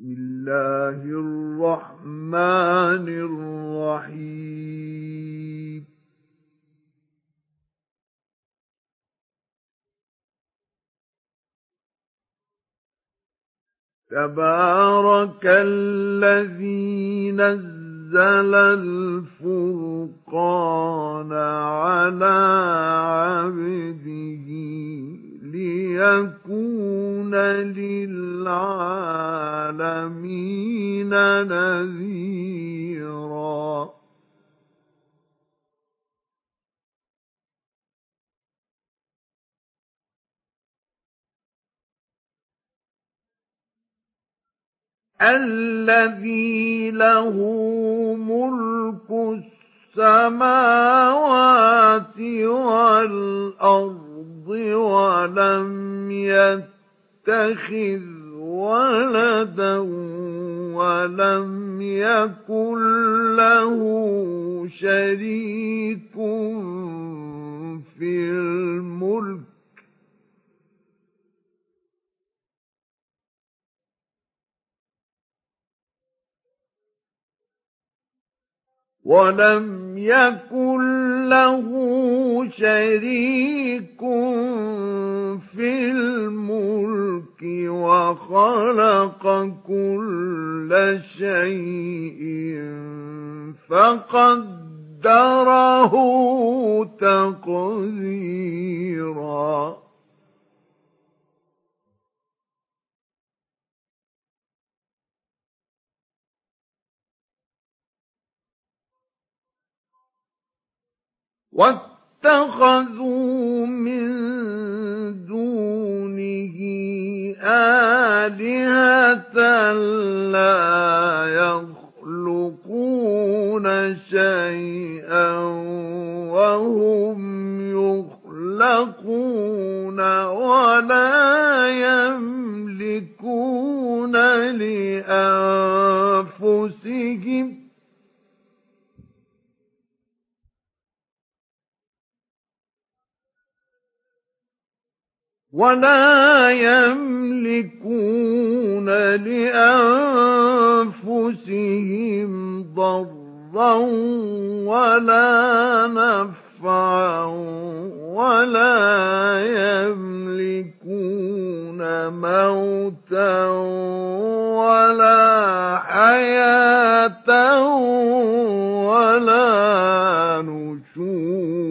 بسم الله الرحمن الرحيم تبارك الذي نزل الفرقان على عبده ليكون للعالمين نذيرا الذي له ملك السماوات والأرض ولم يتخذ ولدا ولم يكن له شريك في الملك ولم يكن له شريك في الملك وخلق كل شيء فقدره تقديرا. واتخذوا من دونه آلهة لا يخلقون شيئا وهم يخلقون ولا يملكون لأنفسهم ولا يملكون لأنفسهم ضرا ولا نفعا ولا يملكون موتا ولا حياة ولا نشورا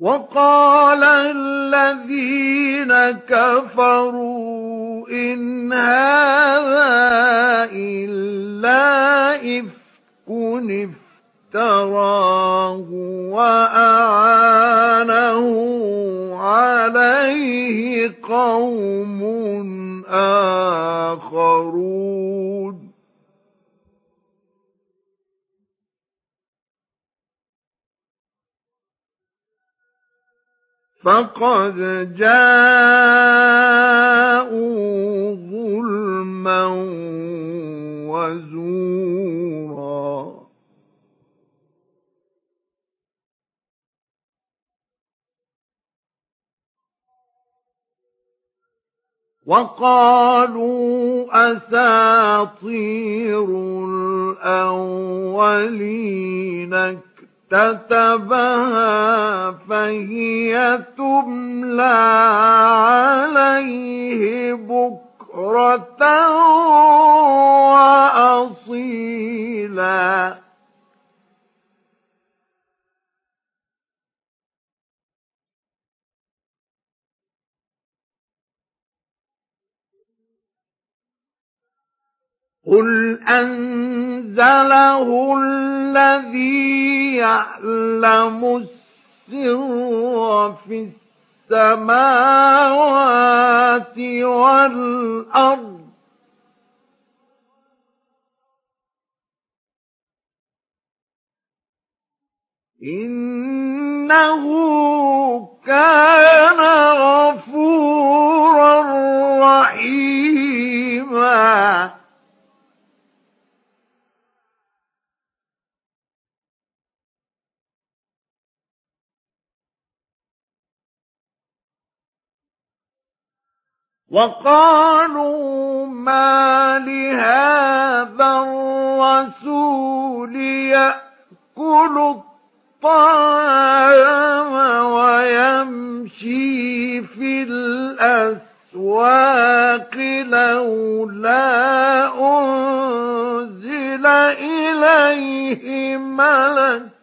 وقال الذين كفروا إن هذا إلا إفك افتراه وأعانه عليه قوم آخرون. فقد جاءوا ظلما وزورا. وقالوا أساطير الأولين اكتتبها فهي تملى عليه بكرة وأصيلا. قل أنزله الذي يعلم السر في السماوات والأرض إنه كان غفورا رحيما وقالوا ما لهذا الرسول يأكل الطعام ويمشي في الأسواق لولا أنزل إليه ملك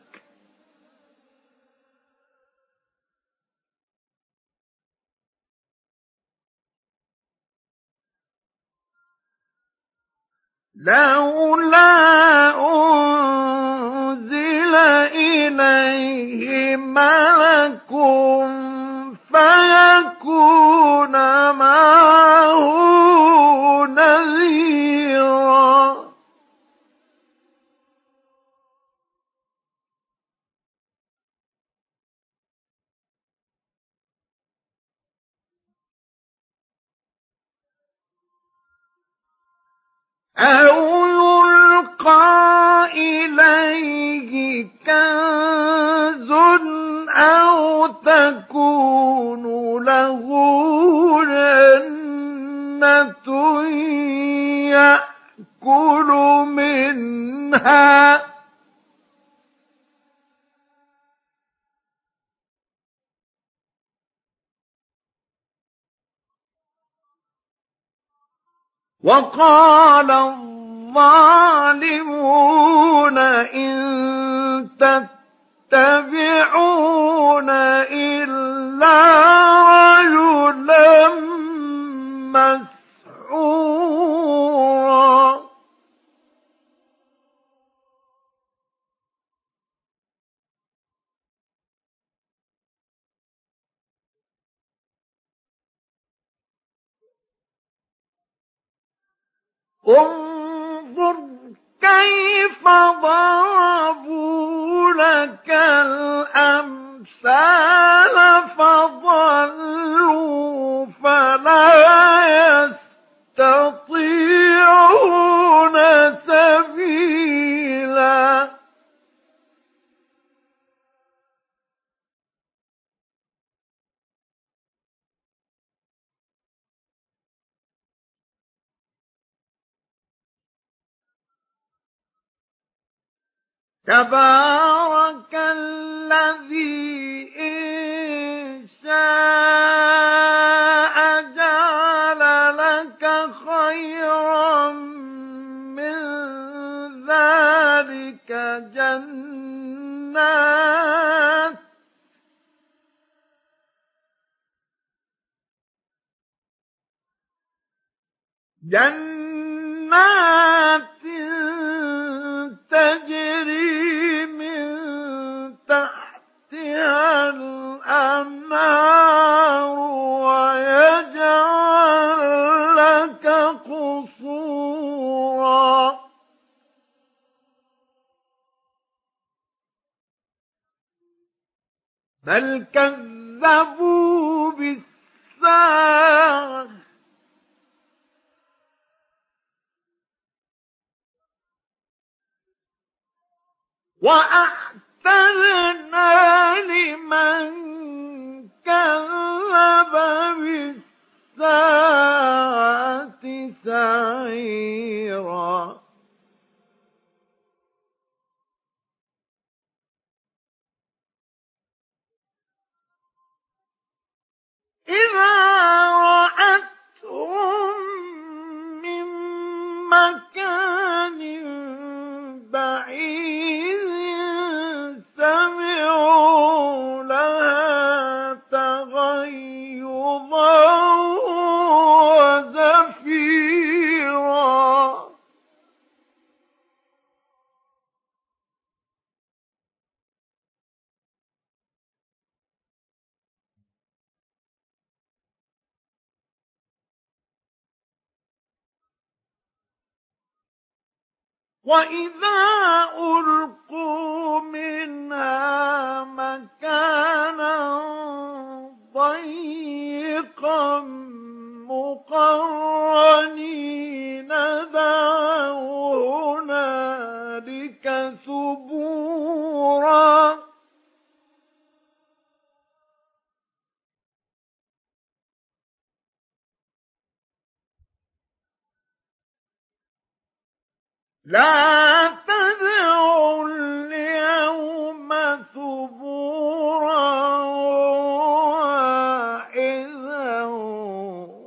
لولا أنزل إليه ملك فيكون معه نذيرا. أو يلقى إليه كنز أو تكون له جنة يأكل منها وقال الظالمون إن تتبعون تبارك الذي إن شاء جعل لك خيرا من ذلك جنات. جنات قصورا بل كذبوا بالساعة. وأعتدنا لمن كذب بالساعة. سعيرا. إذا رأتهم من مكان بعيد وإذا ألقوا منها مكانا ضيقا مقرنين دعوا هنالك ثبورا لا تدعوا اليوم ثبورا واحدا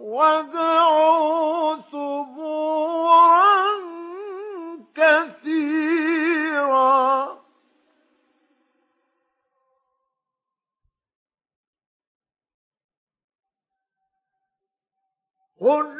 وادعوا ثبورا كثيرا. قل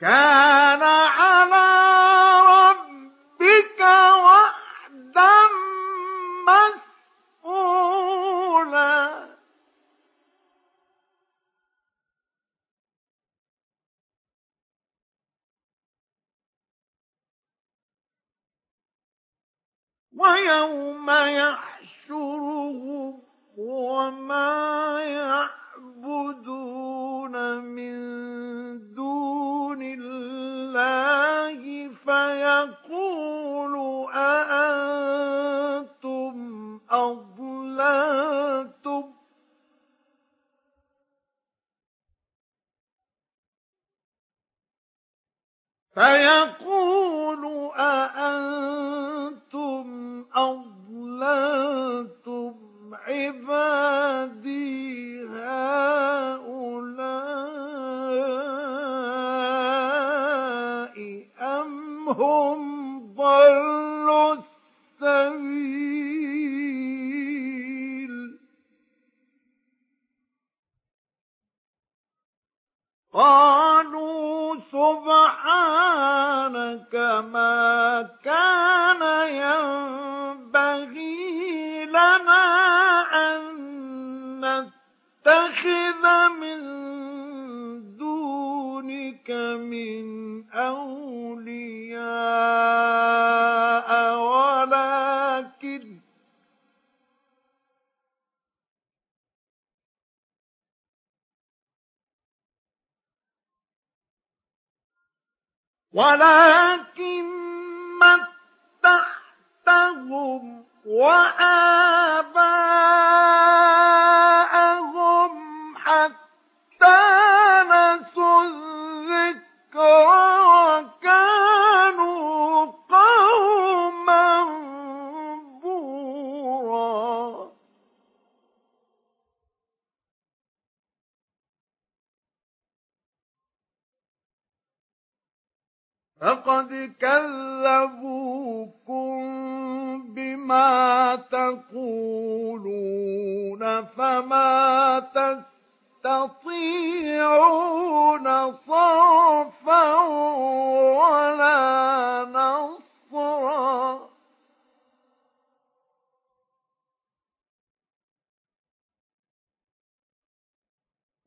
كان على ربك وحدا مسؤولا. ويوم يحشرهم وما فيقول أأنتم أضللتم عبادي هؤلاء أم هم ضلوا السبيل؟ قالوا سبحانك ما كان ينبغي لنا أن نتخذ من دونك من أولياء. ولكن متعتهم وآباءهم تقولون فما تستطيعون صرفا ولا نصرا.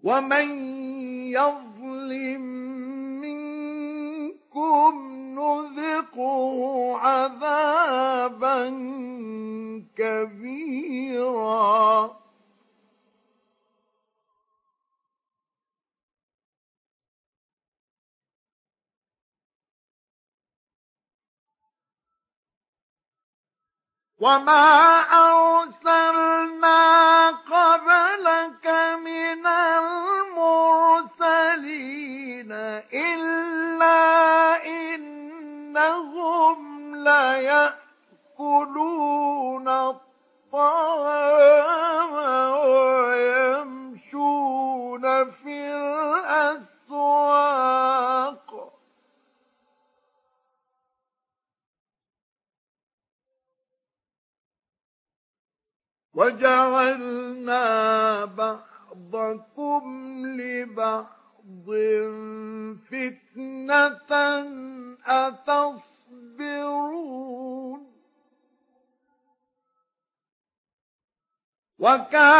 ومن يظلم منكم نذقه عذابا كبيرا. وما أرسلنا قبلك من المرسلين إلا إنهم ليأكلون وكان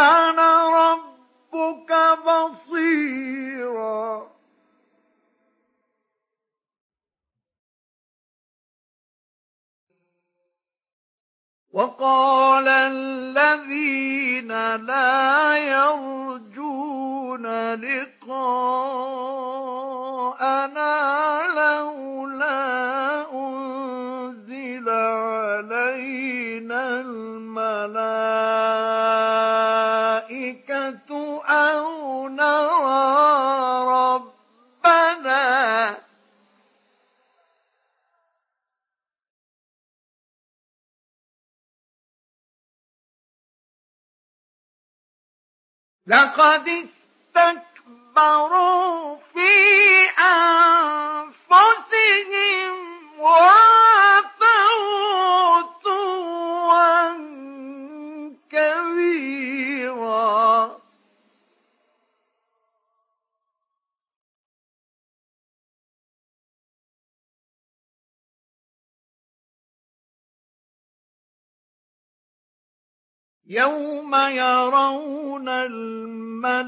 يوم يرون الملائكة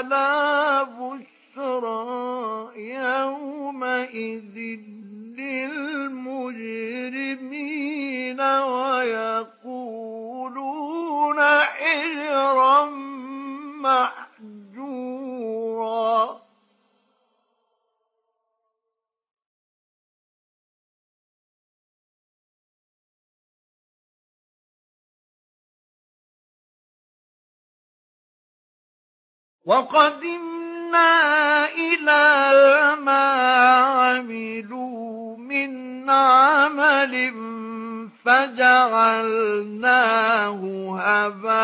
لا بشرى يومئذ للمجرمين ويقولون حجرا محجورا وقدمنا إلى ما عملوا من عمل فجعلناه هباء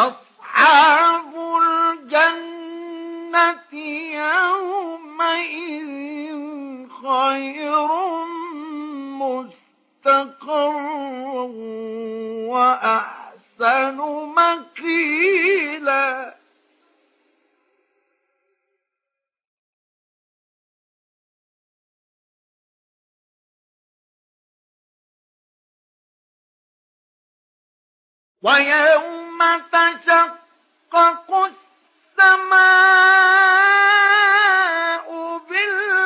أصحاب الجنة يومئذ خير مستقرا وأحسن مقيلا. ويوم تشقق السماء بالغمام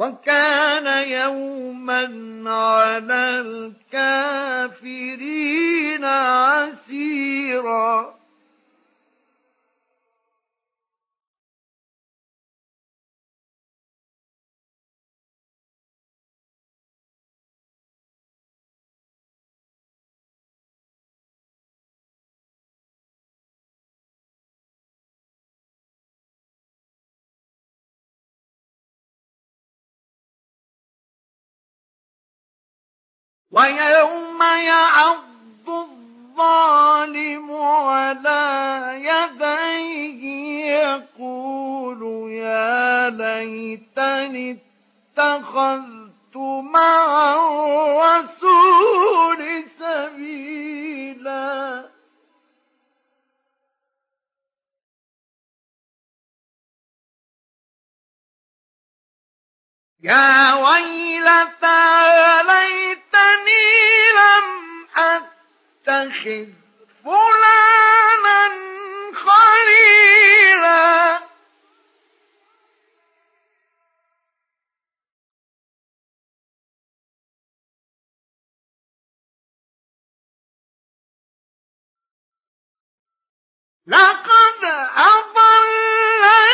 وكان يوما على الكافرين عسيرا. ويوم يعض الظالم على يديه يقول يا ليتني اتخذت مع الرسول سبيلا. يا ويلتى فلانا خليلا. لقد أضلني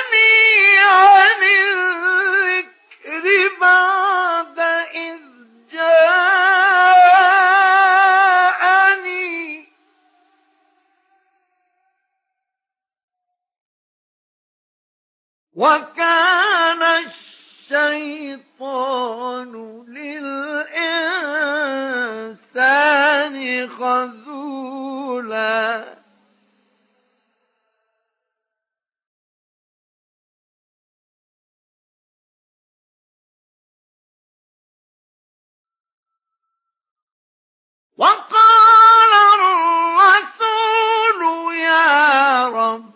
وكان الشيطان للإنسان خذولا. وقال الرسول يا رب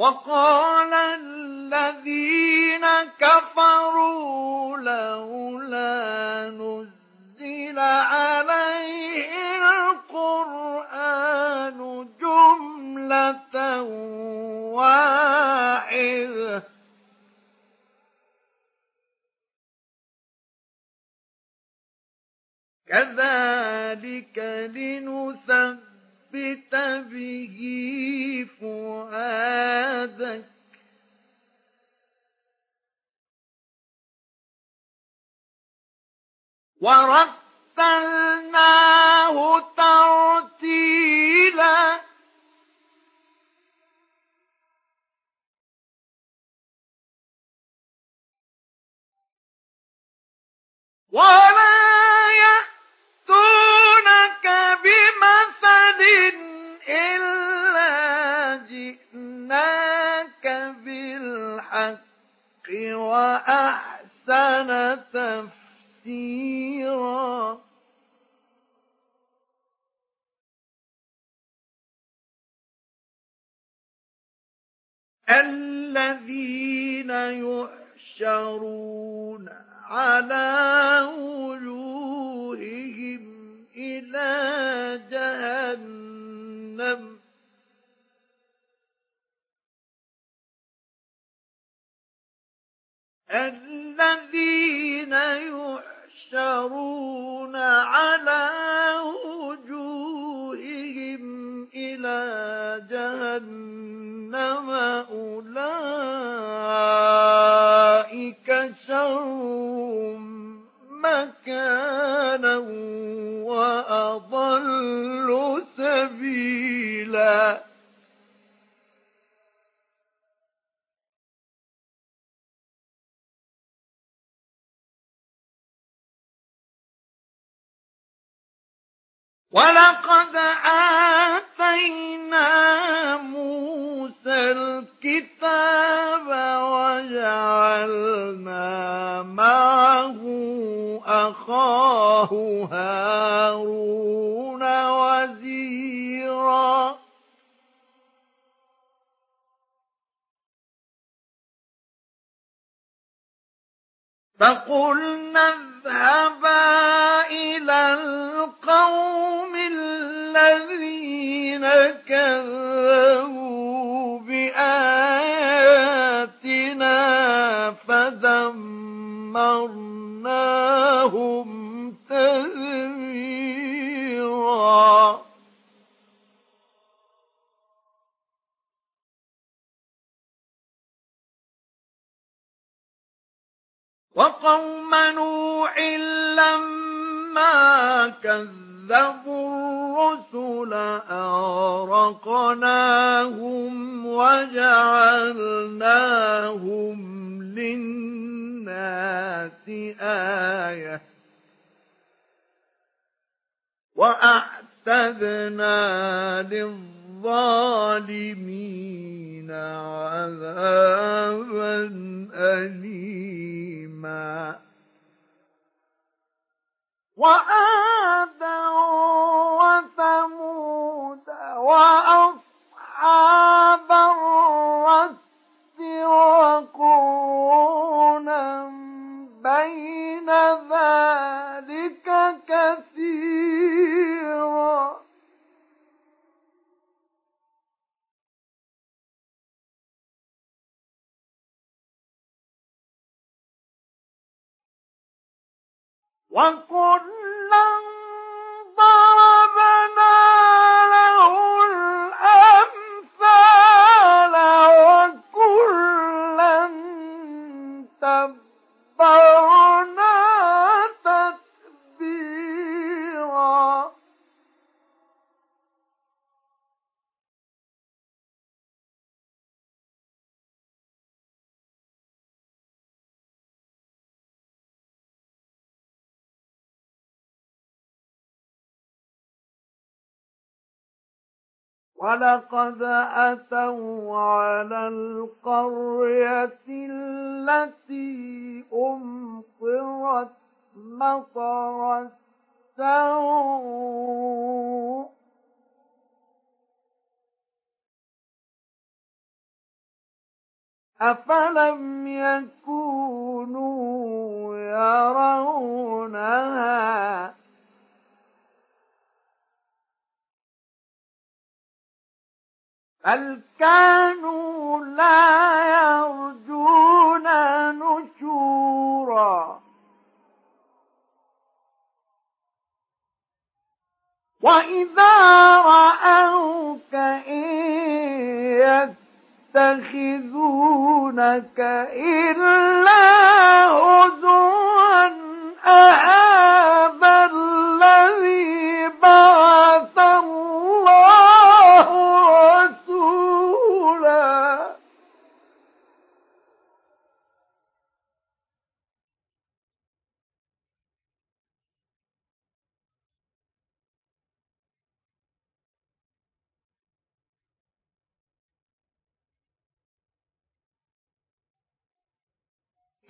وقال الذين كفروا لولا نزل عليه القرآن جملة واحدة. كذلك لنثبت لنثبت به فؤادك. ورتلناه ترتيلا. ولا وأحسن تفسيرا. الذين يحشرون على وجوههم إلى جهنم الذين يحشرون على وجوههم إلى جهنم أولئك شر مكانا وأضل سبيلا ولقد آتينا موسى الكتاب وجعلنا معه أخاه هارون وزيرا. فقلنا اذهبا إلى القوم الذين كذبوا بآياتنا فدمرناهم وقوم نوح لما كذبوا الرسل أغرقناهم وجعلناهم للناس آية وأعتدنا للظالمين عذابا أليما وآدا وثمود وأصحاب الرس وقرونا وكلا ولقد أتوا على القرية التي أمطرت مطر السوء أفلم يكونوا يرونها بل كانوا لا يرجون نشورا. وإذا رأوك إن يتخذونك إلا هزوا أهذا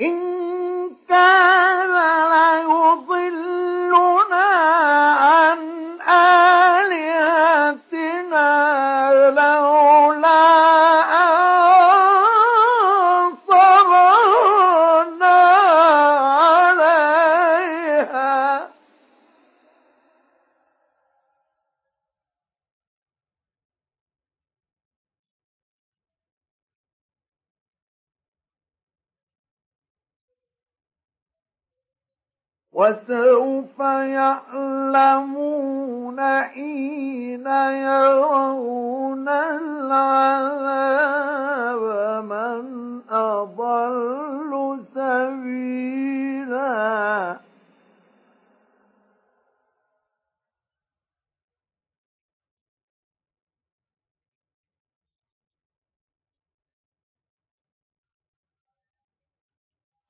إن كان وسوف يعلمون حين يرون العذاب من أضل سبيلا.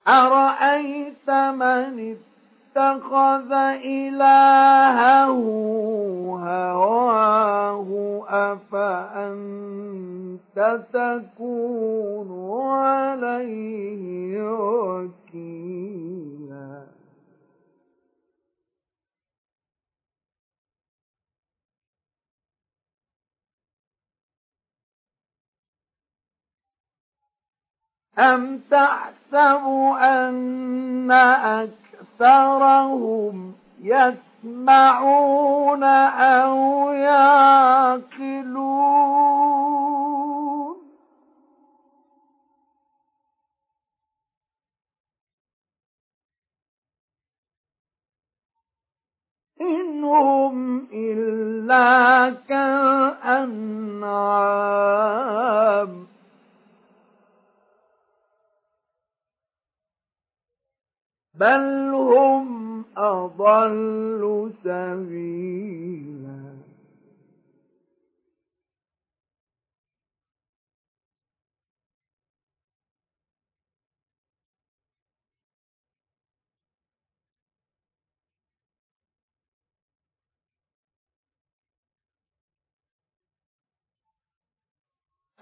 أرأيت من اتخذ إلهه هواه أفأنت تكون عليه وكيلا أم تحسب أن أكثرهم يسمعون أو يعقلون إن هم إلا كالأنعام بل هم أضل سبيلا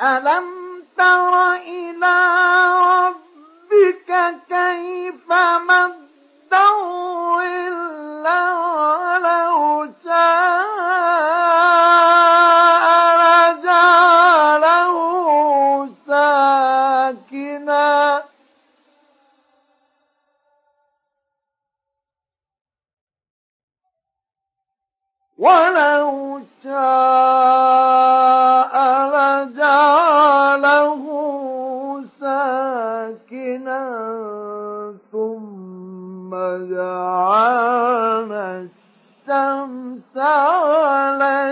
ألم تر إلى ربك كيف مد الظل ولو شاء لجعله ساكنا. ولو شاء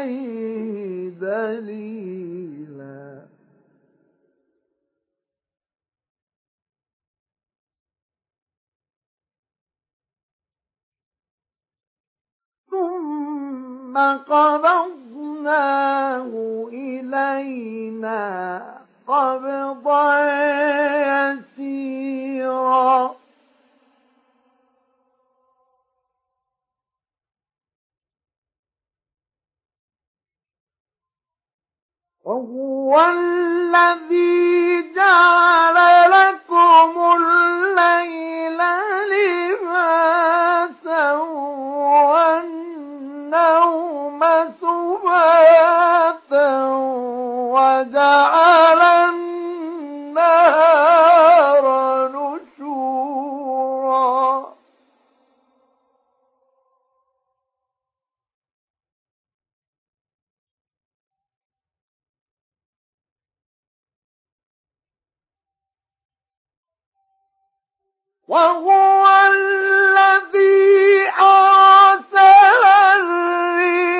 عليه دليلا ثم قبضناه إلينا قبضا يسيرا. وهو الذي جعل لكم الليل لباسا والنوم سباتا وجعل النهار وهو الذي أرسل الرياح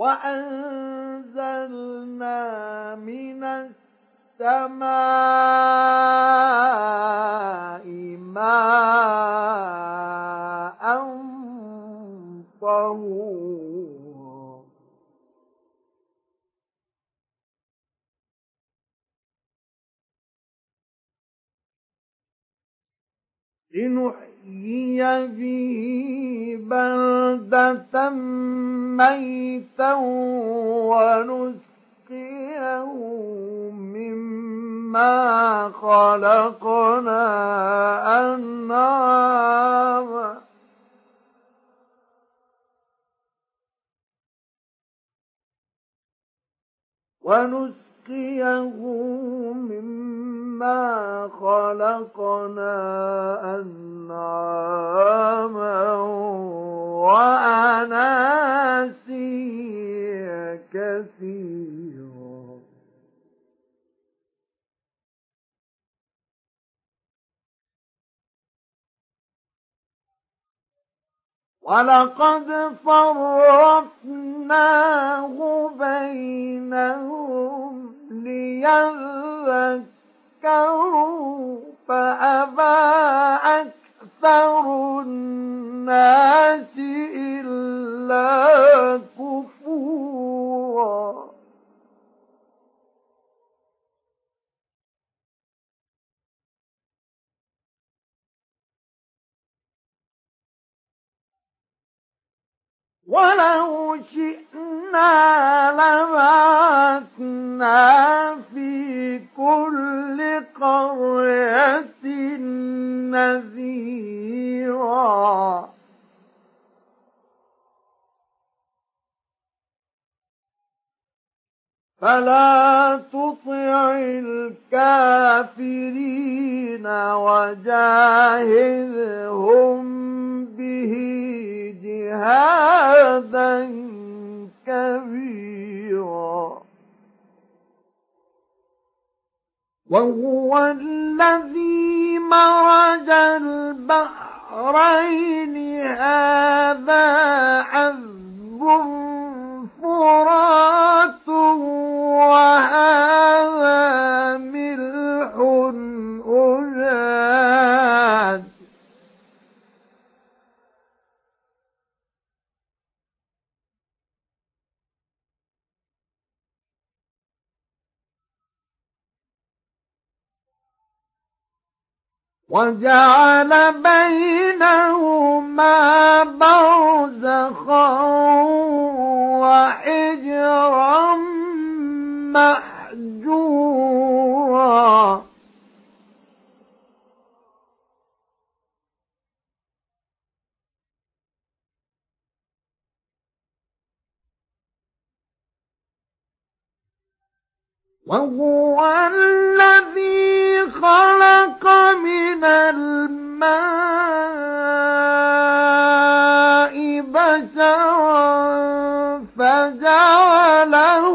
وأنزلنا من السماء ماء طهورا. لنحيي به بلدة ميتا ونسقيه مما خلقنا أنعاما ونسقيه مما خلقنا أنعاما وأناسيا كثيرا. ولقد فرقناه بينهم ليذكروا فأبى أكثر الناس إلا كفورا. ولو شئنا لبعثنا في كل قرية نذيرا. فلا تطع الكافرين وجاهدهم به جهادا كبيرا. وهو الذي مرج البحرين. هذا عذب فرات وهذا ملح وجعل بينهما برزخا وحجرا محجورا وهو الذي خلق من الماء بشرا فجعله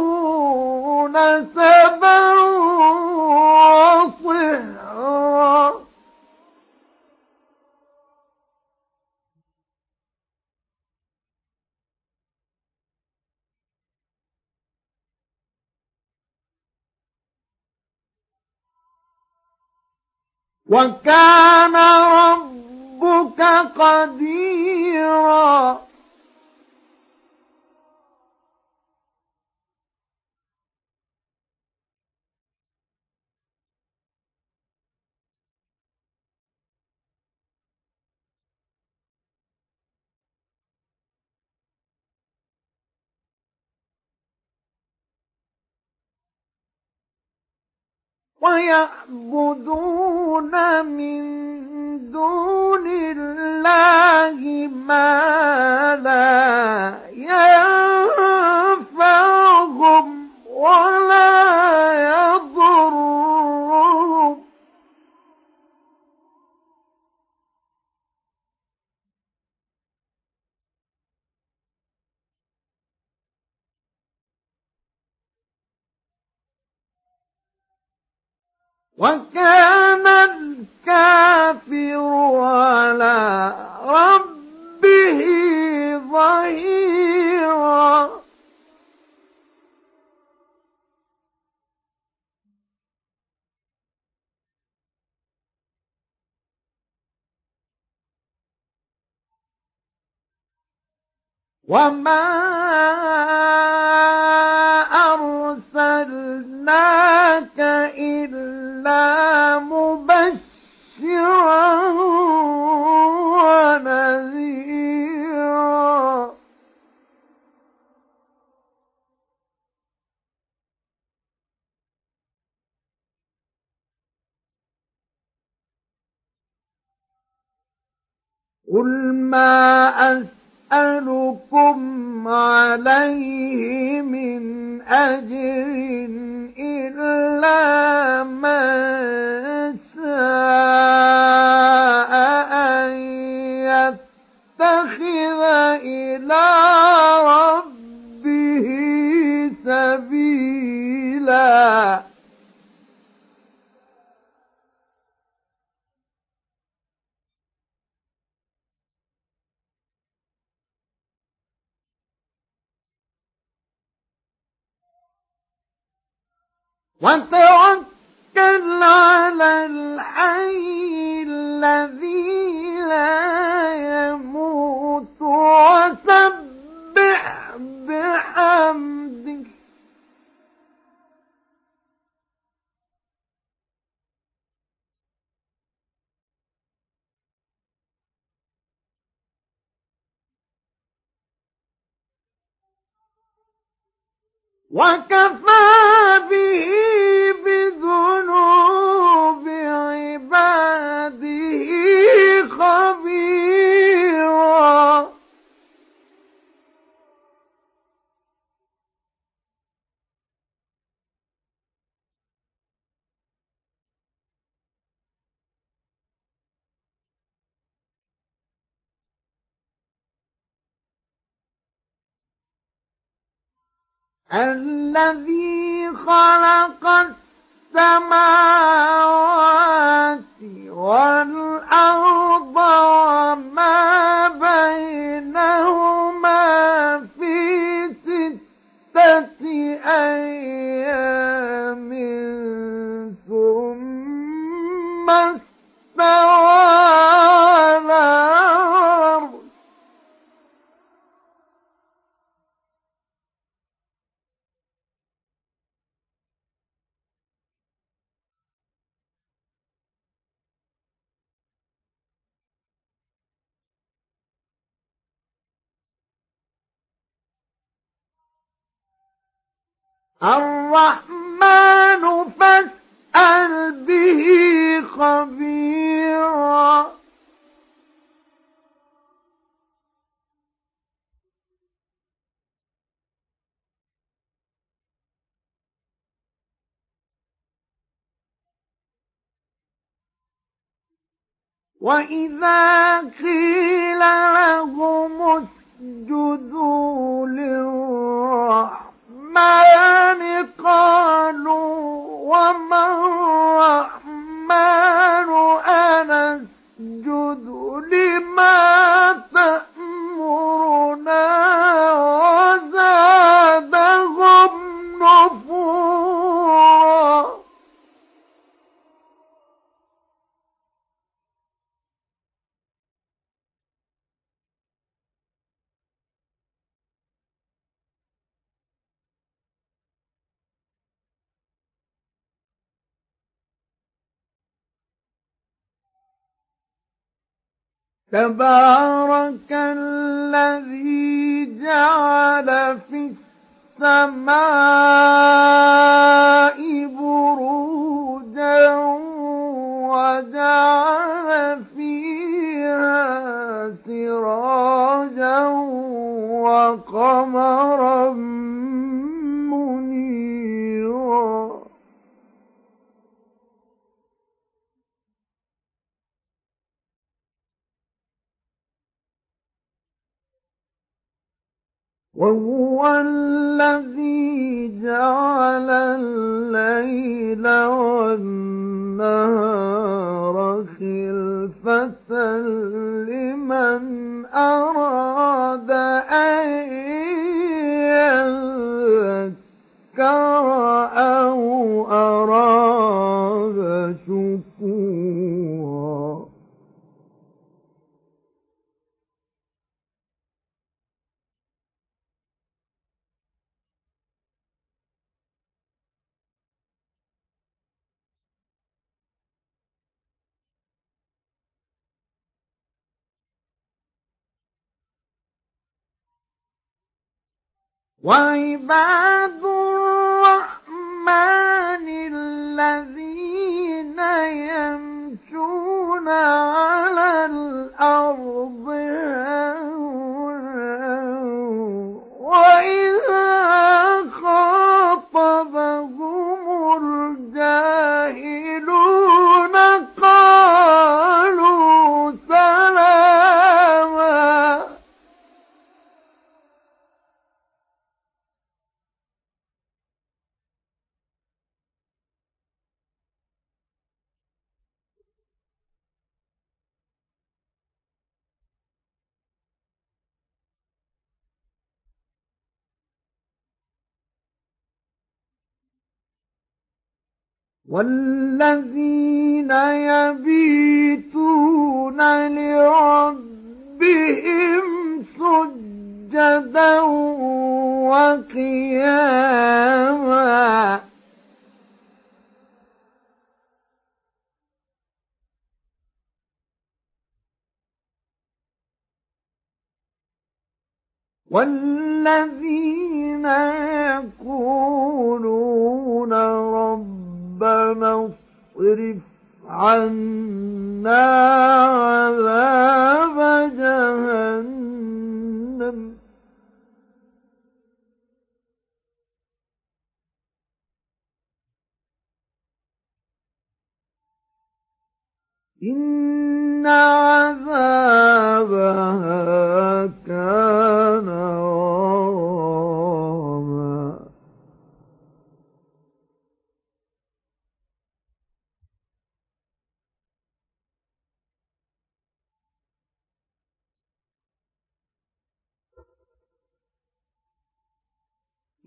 وكان ربك قديرا. ويعبدون من دون الله ما لا ينفعهم ولا وكان الكافر على ربه ظهيرا. وما أرسلناك إلا مبشرا ونذيرا. قل ما أسألكم عليه من أجر إلا من شاء وتوكل على الحي الذي لا يموت وسبح بحمده وكفى به بذنوب عباده. الذي خلق السماوات والأرض وما بينهما الرحمن فاسأل به خبيرا. وإذا قيل لهم اسجدوا للرحمن الرحمن قالوا تبارك وعباد الرحمن الذين يمشون على الأرض والذين يبيتون لربهم سجدا وقياما. والذين يقولون ربنا اصرف عنا عذاب جهنم. إن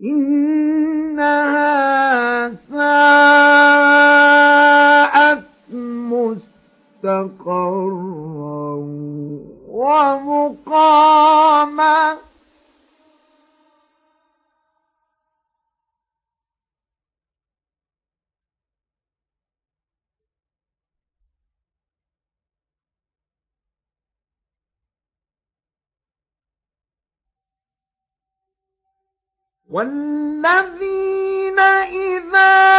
嗯。والذين إذا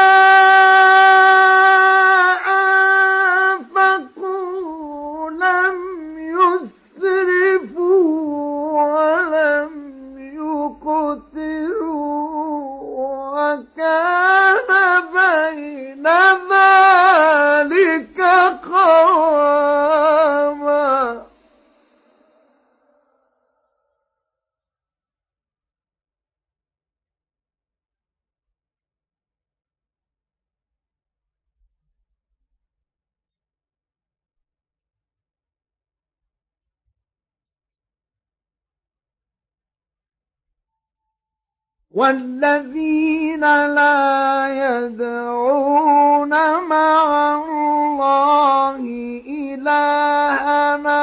والذين لا يدعون مع الله إلهنا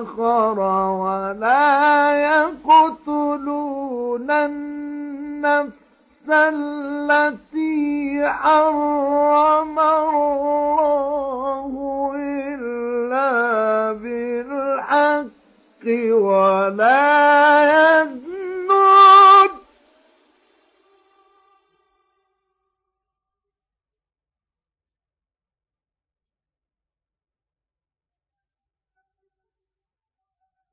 آخر ولا يقتلون النفس التي حرم الله إلا بالحق ولا يزنون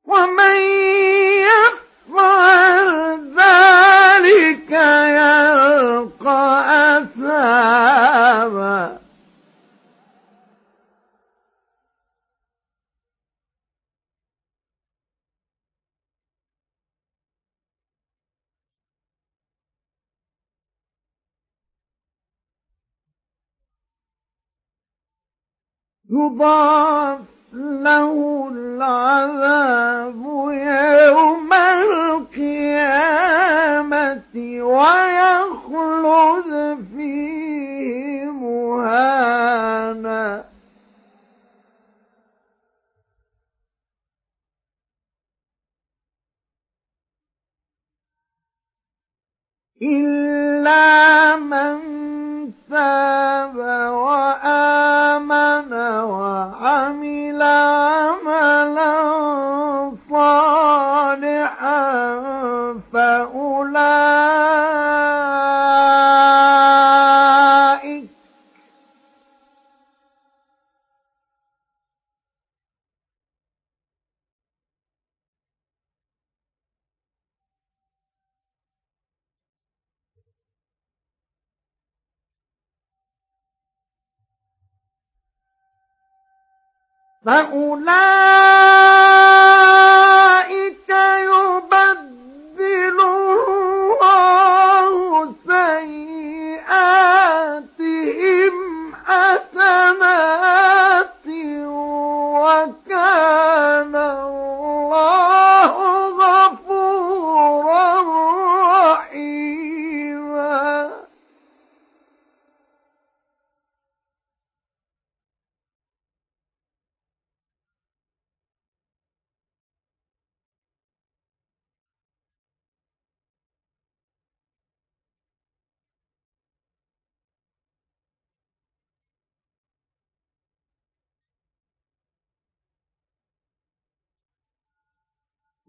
ومن ذلك يلقى يضاعف له العذاب يوم القيامة ويخلد فيه مهانا. إلا من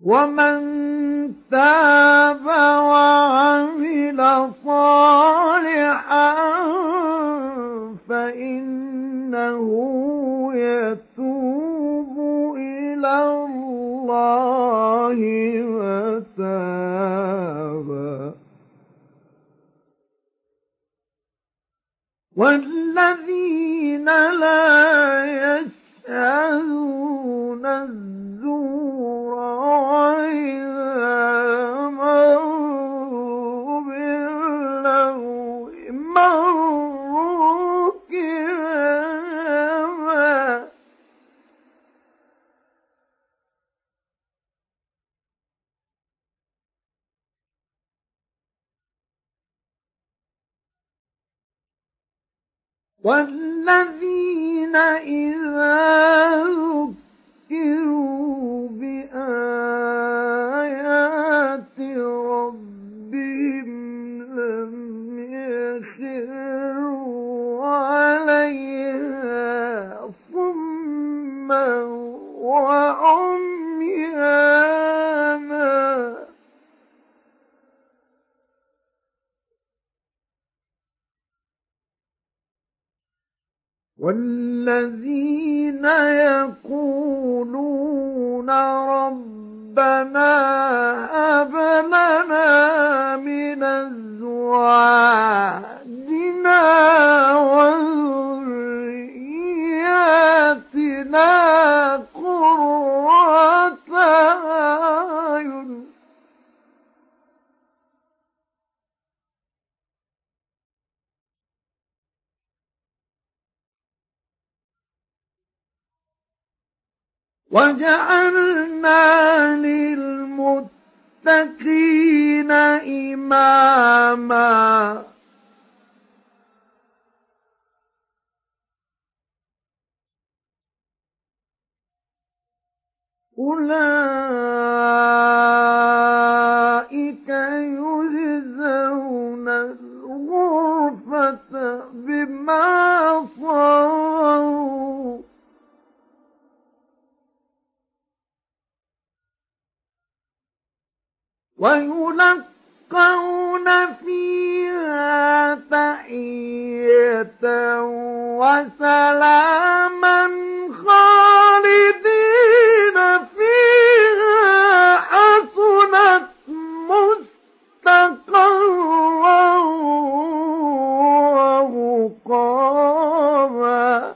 ومن تاب وعمل صالحا فإنه يتوب إلى الله متابا والذين لا يشهدون والذين إذا ذكروا بآيات ربهم لم يخروا عليها صما وعميانا والذين يقولون ربنا هب لنا من أزواجنا وذرياتنا قرة وجعلنا للمتقين إماما. أولئك يجزون الغرفة بما صاروا ويلقون فيها تحية وسلاما خالدين فيها حسنت مستقرا ومقاما.